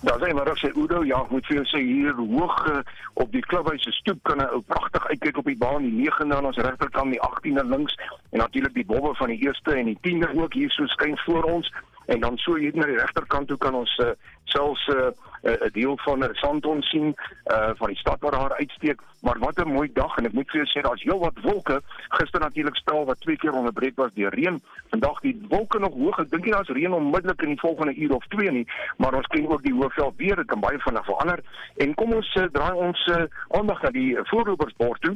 Ja, sê maar, sê Udo, ja, moet vir jou sê hier hoog uh, op die klubhuis se stoep kan 'n ou pragtig uitkyk op die baan, die 9de aan ons regterkant, die 18de links en natuurlik die bobbe van die eerste en die 10de ook hier so skyn voor ons en dan so hier na die regterkant toe kan ons uh, selfs 'n uh, uh, deel van 'n Sandton sien uh van die stad waar daar uitsteek. Maar wat 'n mooi dag en ek moet vir jou sê daar's heelwat wolke. Gister natuurlik spel wat twee keer onderbreek was deur reën. Vandag die wolke nog hoog. Ek dink nie daar's reën onmiddellik in die volgende uur of twee nie maar ons ken ook die hoofveld weer. Dit kan baie vinnig verander. En kom ons uh, draai ons uh, aandag na die voorlopersbord toe.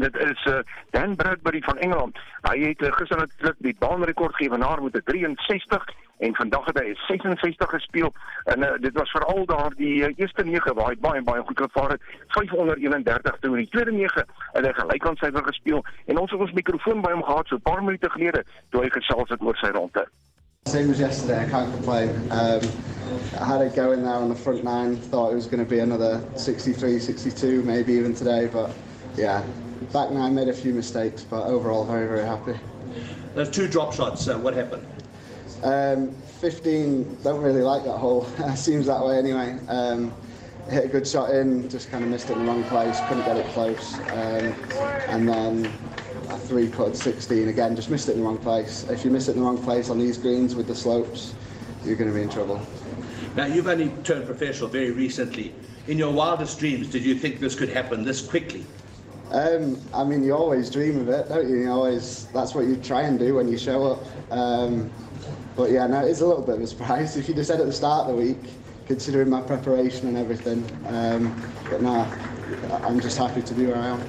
Dit is uh, Dan Bradbury van Engeland. Hy het uh, gister natuurlik die baanrekord geëwenaar met 'n 63 en vandag het hy 66 gespeel en uh, dit was veral daar die uh, eerste 9 waar hy baie baie goed gevaar het 531 toe in die tweede 9 het hy gelykant syfer gespeel en ons het ons mikrofoon by hom gehad so 'n paar minute gelede toe hy gesels het oor sy ronde Same as yesterday, I can't complain. Um, I had it going there on the front nine, thought it was going to be another 63, 62, maybe even today, but yeah, back nine made a few mistakes, but overall very, very happy. Those two drop shots, uh, what happened? Um, 15, don't really like that hole. (laughs) Seems that way anyway. Um, hit a good shot in, just kind of missed it in the wrong place, couldn't get it close. Um, and then a three putt 16, again, just missed it in the wrong place. If you miss it in the wrong place on these greens with the slopes, you're going to be in trouble. Now, you've only turned professional very recently. In your wildest dreams, did you think this could happen this quickly? Um, I mean, you always dream of it, don't you? You always that's what you try and do when you show up. Um, but yeah, no, it's a little bit of a surprise. If you just said at the start of the week, considering my preparation and everything, um, but no, I'm just happy to be where I am.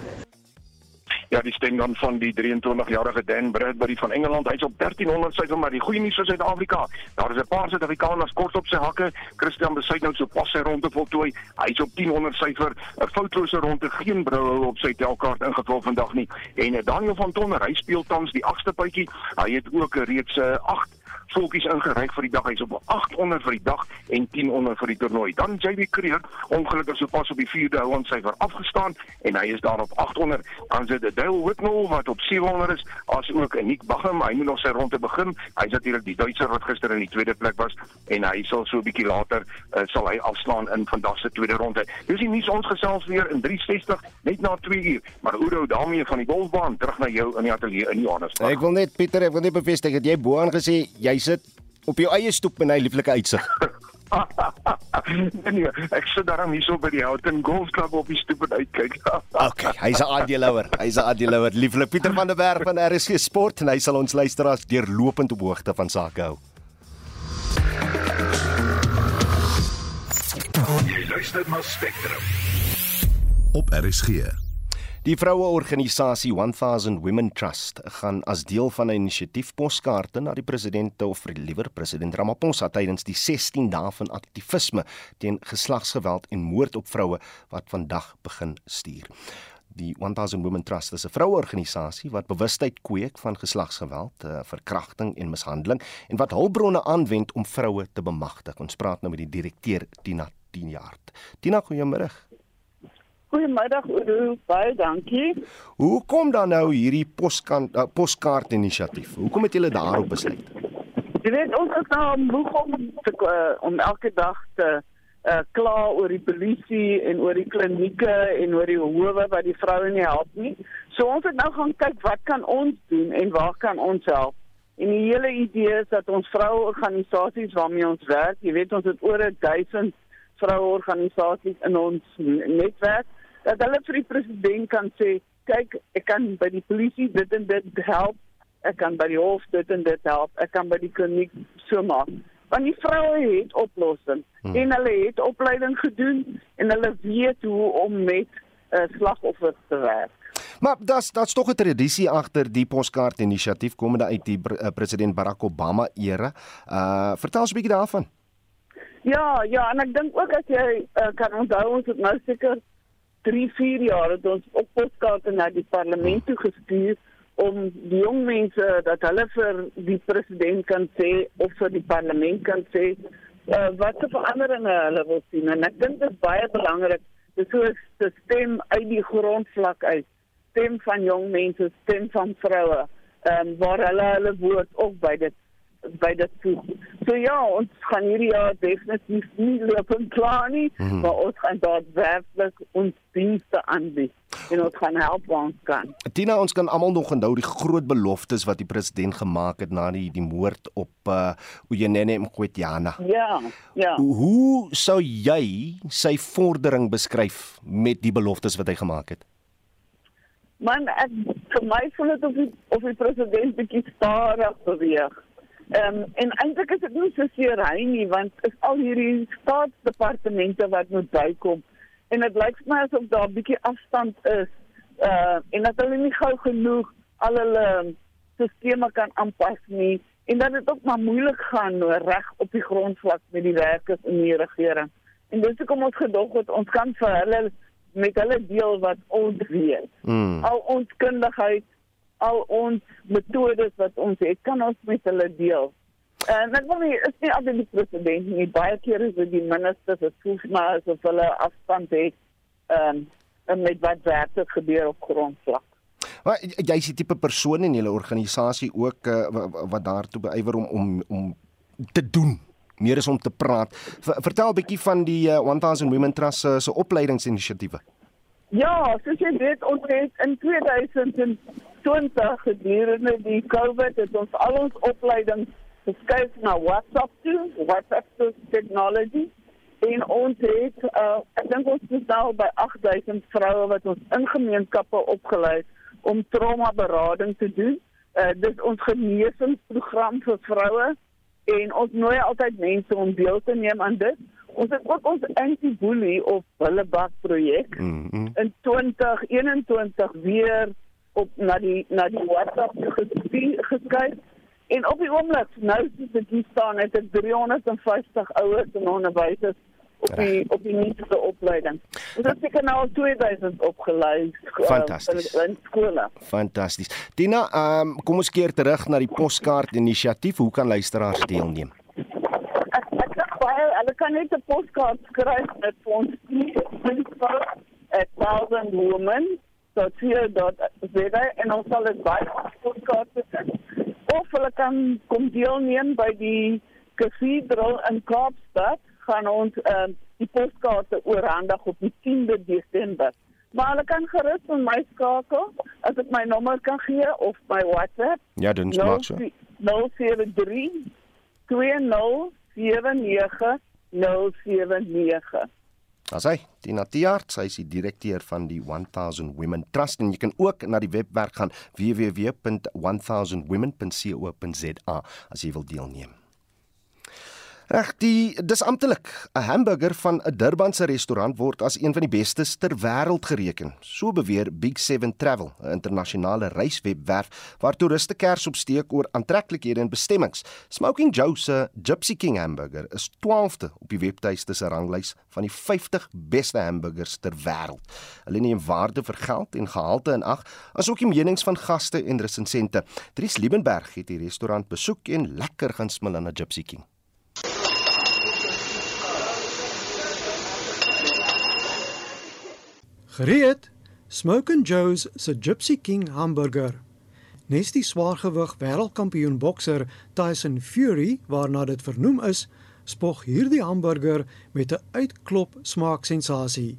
Ja, die stem dan van die 23-jarige Dan Bradbury van Engeland. Hy's op 1300 syfer, maar die goeie nuus vir Suid-Afrika, daar is 'n paar Suid-Afrikaners kort op sy hakke. Christian Besuit nou so pas sy ronde voltooi. Hy's op 1000 syfer, 'n foutlose ronde, geen broue op sy telkaart ingevul vandag nie. En eh, Daniel van Tonder, hy speel tans die 8ste puitjie. Hy het ook reeds 'n 8 volkies ingeryk vir die dag. Hy's op 8 onder vir die dag en 10 onder vir die toernooi. Dan JB Creer, ongelukkig sopas op die 4de hou aan syfer afgestaan en hy is daar op 800. Dan sit Dale Whitnell wat op 700 is, as ook Nick Bagham. Hy moet nog sy ronde begin. Hy's natuurlik die Duitser wat gister in die tweede plek was en hy sal so 'n bietjie later uh, sal hy afslaan in vandag se tweede ronde. Dis nie ons gesels weer in 360 net na 2 uur. Maar Oudo daarmee van die golfbaan terug na jou in die ateljee in Johannesburg. Ek wil net Pieter, ek wil net bevestig dat jy bo aangesê jy sit op jou eie stoep met 'n lieflike uitsig. nee, ek sit daarom hier so by die Houghton Golf Club op die stoep en uitkyk. (laughs) okay, hy's 'n aandeelhouer. Hy's 'n aandeelhouer. Lieflik Pieter van der Berg van RSG Sport en hy sal ons luisteraars deurlopend op hoogte van sake hou. Jy luister na Spectrum. Op RSG. Die vroueorganisasie 1000 Women Trust gaan as deel van 'n inisiatief poskaarte na die president of liewer president Ramaphosa tydens die 16 dae van aktivisme teen geslagsgeweld en moord op vroue wat vandag begin stuur. Die 1000 Women Trust is 'n vroueorganisasie wat bewustheid kweek van geslagsgeweld, eh, verkrachting en mishandeling en wat hulpbronne aanwend om vroue te bemagtig. Ons praat nou met die direkteur Tina 10 jaar. Tina, goeiemôre. Goeiemiddag Oudo, baie dankie. Hoe kom dan nou hierdie poskant uh, poskaart inisiatief? Hoekom het julle daarop besluit? Jy weet ons is nou moeg om te, uh, om elke dag te uh, kla oor die polisie en oor die klinieke en oor die howe wat die vroue nie help nie. So ons het nou gaan kyk wat kan ons doen en waar kan ons help? En die hele idee is dat ons vroueorganisasies waarmee ons werk, jy weet ons het oor 1000 vroueorganisasies in ons netwerk dat hulle vir die president kan sê, kyk, ek kan by die polisie dit en dit help. Ek kan by die hof dit en dit help. Ek kan by die kliniek so maak. Want die vroue het oplossings hmm. en hulle het opleiding gedoen en hulle weet hoe om met uh, slagoffers te werk. Maar dat's dat's tog 'n tradisie agter die poskaart inisiatief komende uit die uh, president Barack Obama era. Uh vertel ons 'n bietjie daarvan. Ja, ja, en ek dink ook as jy uh, kan onthou ons het nou seker 3, 4 jaar het ons op poskaarte na die parlement toe gestuur om die jong mense dat hulle vir die president kan sê of vir die parlement kan sê uh, wat se veranderinge hulle wil sien. En ek dink dit is baie belangrik. Dis so 'n stem uit die grondvlak uit. Stem van jong mense, stem van vroue, um, waar hulle hulle woord ook by dit by dit toe. So ja, ons gaan hierdie jaar definitief nie loop en klaar nie, mm -hmm. maar ons gaan daadwerklik ons dienste aanbied en ons gaan help waar ons kan. Tina, ons kan almal nog onthou die groot beloftes wat die president gemaak het na die die moord op uh Uyenene Mqwetjana. Ja, ja. Hoe sou jy sy vordering beskryf met die beloftes wat hy gemaak het? Man, ek vir my voel dit of die, of die president bietjie stadig beweeg. Ehm um, en eintlik is dit nie so seer hy nie want is al hierdie staatsdepartemente wat moet bykom en dit lyk vir my asof daar 'n bietjie afstand is uh en dat hulle nie gou genoeg al hulle sisteme kan aanpas nie en dat dit ook maar moeilik gaan reg op die grondvlak met die werkers in die regering. En dis hoekom ons gedog het ons kan vir hulle met hulle deel wat ons weet. Mm. Al ons kundigheid, al ons metodes wat ons het, kan ons met hulle deel. En ek wil nie is nie altyd die president nie, baie keer is dit die ministers wat voel maar asof hulle afstand het ehm um, met wat werklik gebeur op grondvlak. Maar jy is die tipe persoon in julle organisasie ook uh, wat daartoe beywer om om om te doen meer is om te praat. Vertel 'n bietjie van die uh, 1000 Women Trust se opleidingsinisiatiewe. Ja, soos jy weet, ons het in 2020 gedurende die COVID het ons al ons opleiding geskuif na WhatsApp toe, WhatsApp technology. En ons het uh, ek dink ons is nou by 8000 vroue wat ons in gemeenskappe opgelei om trauma berading te doen. Uh, dit is ons genesingsprogram vir vroue en ons nooi altyd mense om deel te neem aan dit. Ons het ook ons anti-bully of hullebak projek mm -hmm. in 2021 weer op na die na die WhatsApp geskuif en op die oomblik nou soos dit hier staan het ek 350 ouers en onderwysers op die op die nuutste opleiding. Ons het seker nou al 2000 opgelei eh, Fantasties. Uh, in skole. Fantasties. Tina, um, kom ons keer terug na die poskaart inisiatief. Hoe kan luisteraars deelneem? Ek ek dink baie hulle kan net 'n poskaart skryf met ons info@ eh, 1000women.co.za webwerwe en ons sal dit baie podcast sit. Of hulle kan kom deelneem by die kathedraal in Kaapstad gaan ons uh, die postkaarte oorhandig op die 10de Desember. Maar hulle kan gerus met my skakel as ek my nommer kan gee of my WhatsApp. Ja, doen jy maar so. 073 2079 079. Asai, die Natiart, sy is die direkteur van die 1000 Women Trust en jy kan ook na die webwerf gaan www.1000women.co.za as jy wil deelneem. Reg, die dis amptelik. 'n Hamburger van 'n Durbanse restaurant word as een van die bestes ter wêreld gereken. So beweer Big 7 Travel, 'n internasionale reiswebwerf waar toeriste kers opsteek oor aantreklikhede en bestemmings. Smoking Joe se Gypsy King Hamburger is 12de op die webtuiste se ranglys van die 50 beste hamburgers ter wêreld. Hulle neem waarde vir geld en gehalte in ag, asook die menings van gaste en resensente. Dries Liebenberg het die restaurant besoek en lekker gaan smil aan 'n Gypsy King. Gereed, Smoke and Joe's se Gypsy King hamburger. Nes die swaargewig wêreldkampioen bokser Tyson Fury, waarna dit vernoem is, spog hierdie hamburger met 'n uitklop smaaksensasie.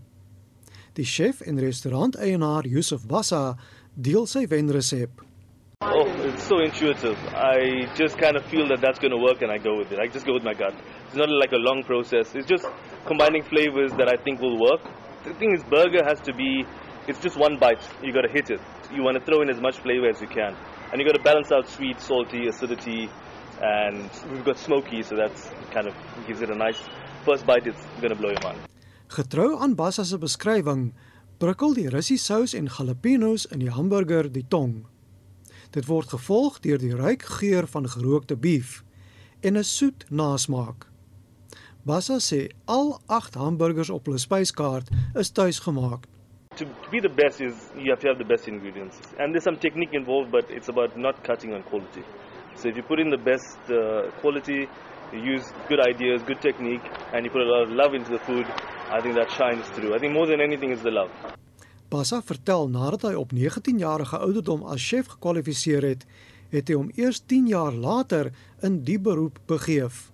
Die chef en restauranteienaar Yusuf Bassa deel sy wenresep. Oh, it's so intuitive. I just kind of feel that that's going to work and I go with it. I just go with my gut. It's not like a long process. It's just combining flavors that I think will work the thing is, burger has to be. It's just one bite. You got to hit it. You want to throw in as much flavor as you can, and you got to balance out sweet, salty, acidity, and we've got smoky, so that's kind of gives it a nice first bite. It's gonna blow your mind. Getrou aan Bassa se beskrywing, prikkel die Russiese sous en jalapenos in die hamburger die tong. Dit word gevolg deur die ryk geur van gerookte beef en 'n soet nasmaak. Bassa sê al 8 hamburgers op hulle spyskaart is tuisgemaak. To be the best is you have to have the best ingredients, and there's some technique involved, but it's about not cutting on quality. So if you put in the best uh, quality, you use good ideas, good technique, and you put a lot of love into the food, I think that shines through. I think more than anything is the love. Bassa vertel nadat hy op 19 jarige ouderdom as chef gekwalifiseer het, het hy hom eers 10 jaar later in die beroep begeef.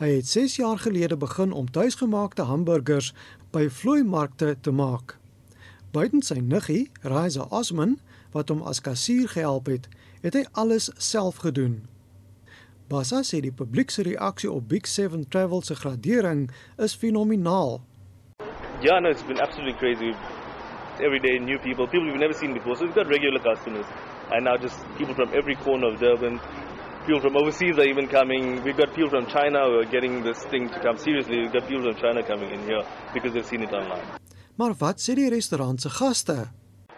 Hy het 6 jaar gelede begin om tuisgemaakte hamburgers by vloeimarkte te maak. Buiten sy niggie, Raiza Osman, wat hom as kassier gehelp het, het hy alles self gedoen. Bassa sê die publiek se reaksie op Big 7 Travel se gradering is fenomenaal. Yeah, no, it's been absolutely crazy. Every day, new people, people we've never seen before. So we've got regular customers, and now just people from every corner of Durban. People from overseas are even coming. We've got people from China who are getting this thing to come seriously. We've got people from China coming in here because they've seen it online. Maar wat sê die restaurant se gaste?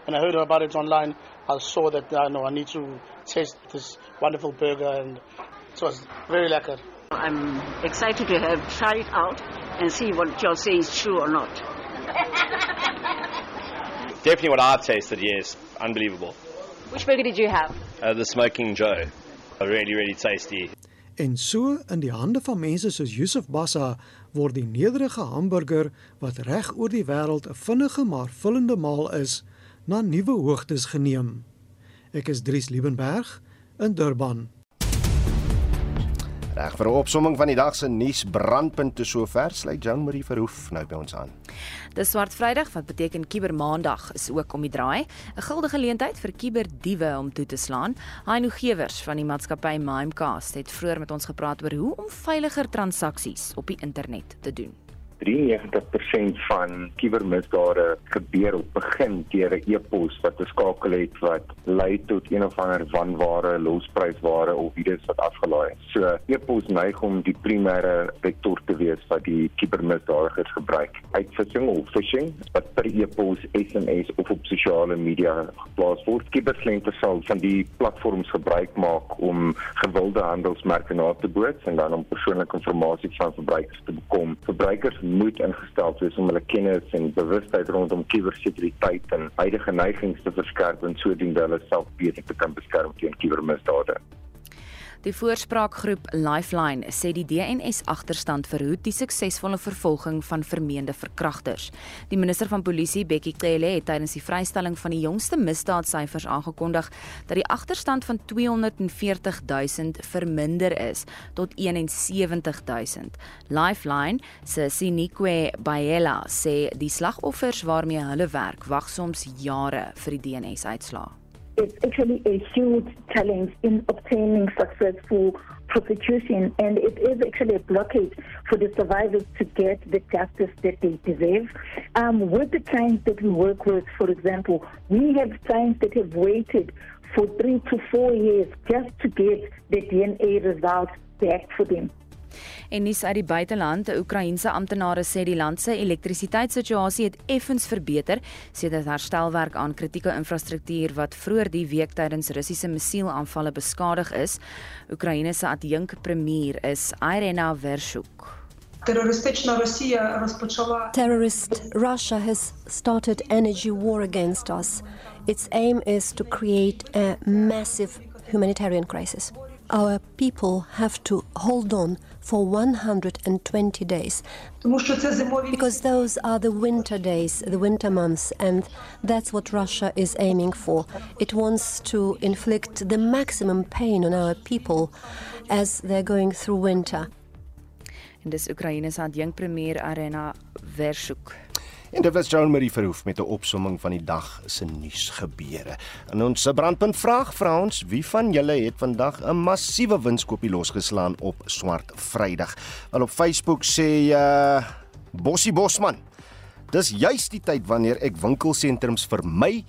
And I heard about it online. I saw that I know I need to taste this wonderful burger, and it was very lekker. I'm excited to have try it out and see what you're saying is true or not. Definitely what I've tasted, yes. Unbelievable. Which burger did you have? Uh, the Smoking Joe. Really, really tasty. En so in die hande van mense soos Yusuf Bassa word die nederige hamburger wat reg oor die wêreld 'n vinnige maar vullende maal is, na nuwe hoogtes geneem. Ek is Dries Liebenberg in Durban. Reg vir 'n opsomming van die dag se nuusbrandpunte sover sluit Jean Marie Verhoef nou by ons aan. Dis Swart Vrydag wat beteken Kibermaandag is ook om die draai. 'n Guldige geleentheid vir kiberdiewe om toe te slaan. Haino Gewers van die maatskappy Mimecast het vroeër met ons gepraat oor hoe om veiliger transaksies op die internet te doen. 93% van kubermisdade gebeur op begin deur 'n e-pos wat 'n skakel het wat lei tot een of ander wanware, losprysware of iets wat afgelaai is. So e-pos neig om die primêre vektor te wees wat die kubermisdadigers gebruik. Uitvissing of phishing wat per e-pos, SMS of op sosiale media geplaas word. Kuberslente sal van die platforms gebruik maak om gewilde handelsmerke na te boots en dan om persoonlike inligting van verbruikers te bekom. Verbruikers moet ingestel wees om hulle kennis en bewustheid rondom kubersekuriteit en huidige neigings te verskerp en sodoende hulle self beter te kan beskerm teen kubermisdade. Die voorspraakgroep Lifeline sê die DNS agterstand verhoed die suksesvolle vervolging van vermeende verkragters. Die minister van Polisie, Bekkie Cele, het tydens die vrystelling van die jongste misdaadsyfers aangekondig dat die agterstand van 240 000 verminder is tot 71 000. Lifeline se Sinikwe Bayela sê die slagoffers waarmee hulle werk wag soms jare vir die DNS-uitslae. It's actually a huge challenge in obtaining successful prosecution and it is actually a blockade for the survivors to get the justice that they deserve. Um, with the clients that we work with, for example, we have clients that have waited for three to four years just to get the DNA results back for them. En nuus uit die buiteland, Oekraïense amptenare sê die land se elektrisiteitssituasie het effens verbeter sedert herstelwerk aan kritieke infrastruktuur wat vroeër die week tydens Russiese missielaanvalle beskadig is. Oekraïne se adjunk premier is Irena Vershuk. Terrorist Russia has started energy war against us. Its aim is to create a massive humanitarian crisis. Our people have to hold on for 120 days. Because those are the winter days, the winter months, and that's what Russia is aiming for. It wants to inflict the maximum pain on our people as they're going through winter. En dis Oekraïne se adjunkpremier Arena Vershuk. En dit was Joan Marie Verhoef met 'n opsomming van die dag se nuusgebeure. In ons brandpunt vraag vra ons wie van julle het vandag 'n massiewe winskoopie losgeslaan op Swart Vrydag. Wel op Facebook sê uh Bossie Bosman Dis juis die tyd wanneer ek winkelsentrums vermy.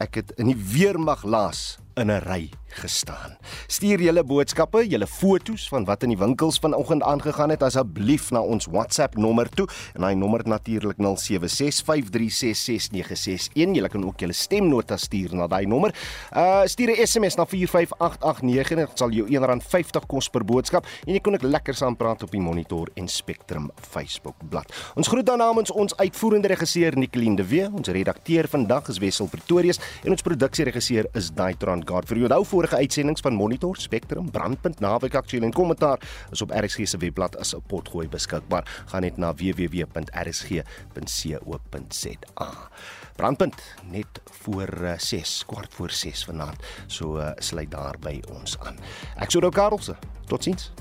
Ek het in die weermag laas in 'n ry gestaan. Stuur julle boodskappe, julle foto's van wat in die winkels vanoggend aangegaan het asseblief na ons WhatsApp nommer toe en daai nommer natuurlik 0765366961. Julle kan ook julle stemnota stuur na daai nommer. Uh stuur 'n SMS na 45889 en dit sal jou R1.50 kos per boodskap en jy kan ook lekker saam praat op die Monitor en Spectrum Facebook bladsy. Ons groet dan namens ons uitvoerende regisseur Nicoline de Wee, ons redakteur vandag is Wessel Pretorius en ons produksieregisseur is Daitron Gard. Vir jou nou vorige uitsendings van Monitor, Spectrum, Brandpunt, Naweek Aktueel en Kommentaar is op RSG se webblad as 'n potgooi beskikbaar. Gaan net na www.rsg.co.za. Brandpunt net voor 6, uh, kwart voor 6 vanaand. So uh, sluit daar by ons aan. Ek sou Karelse. Totsiens.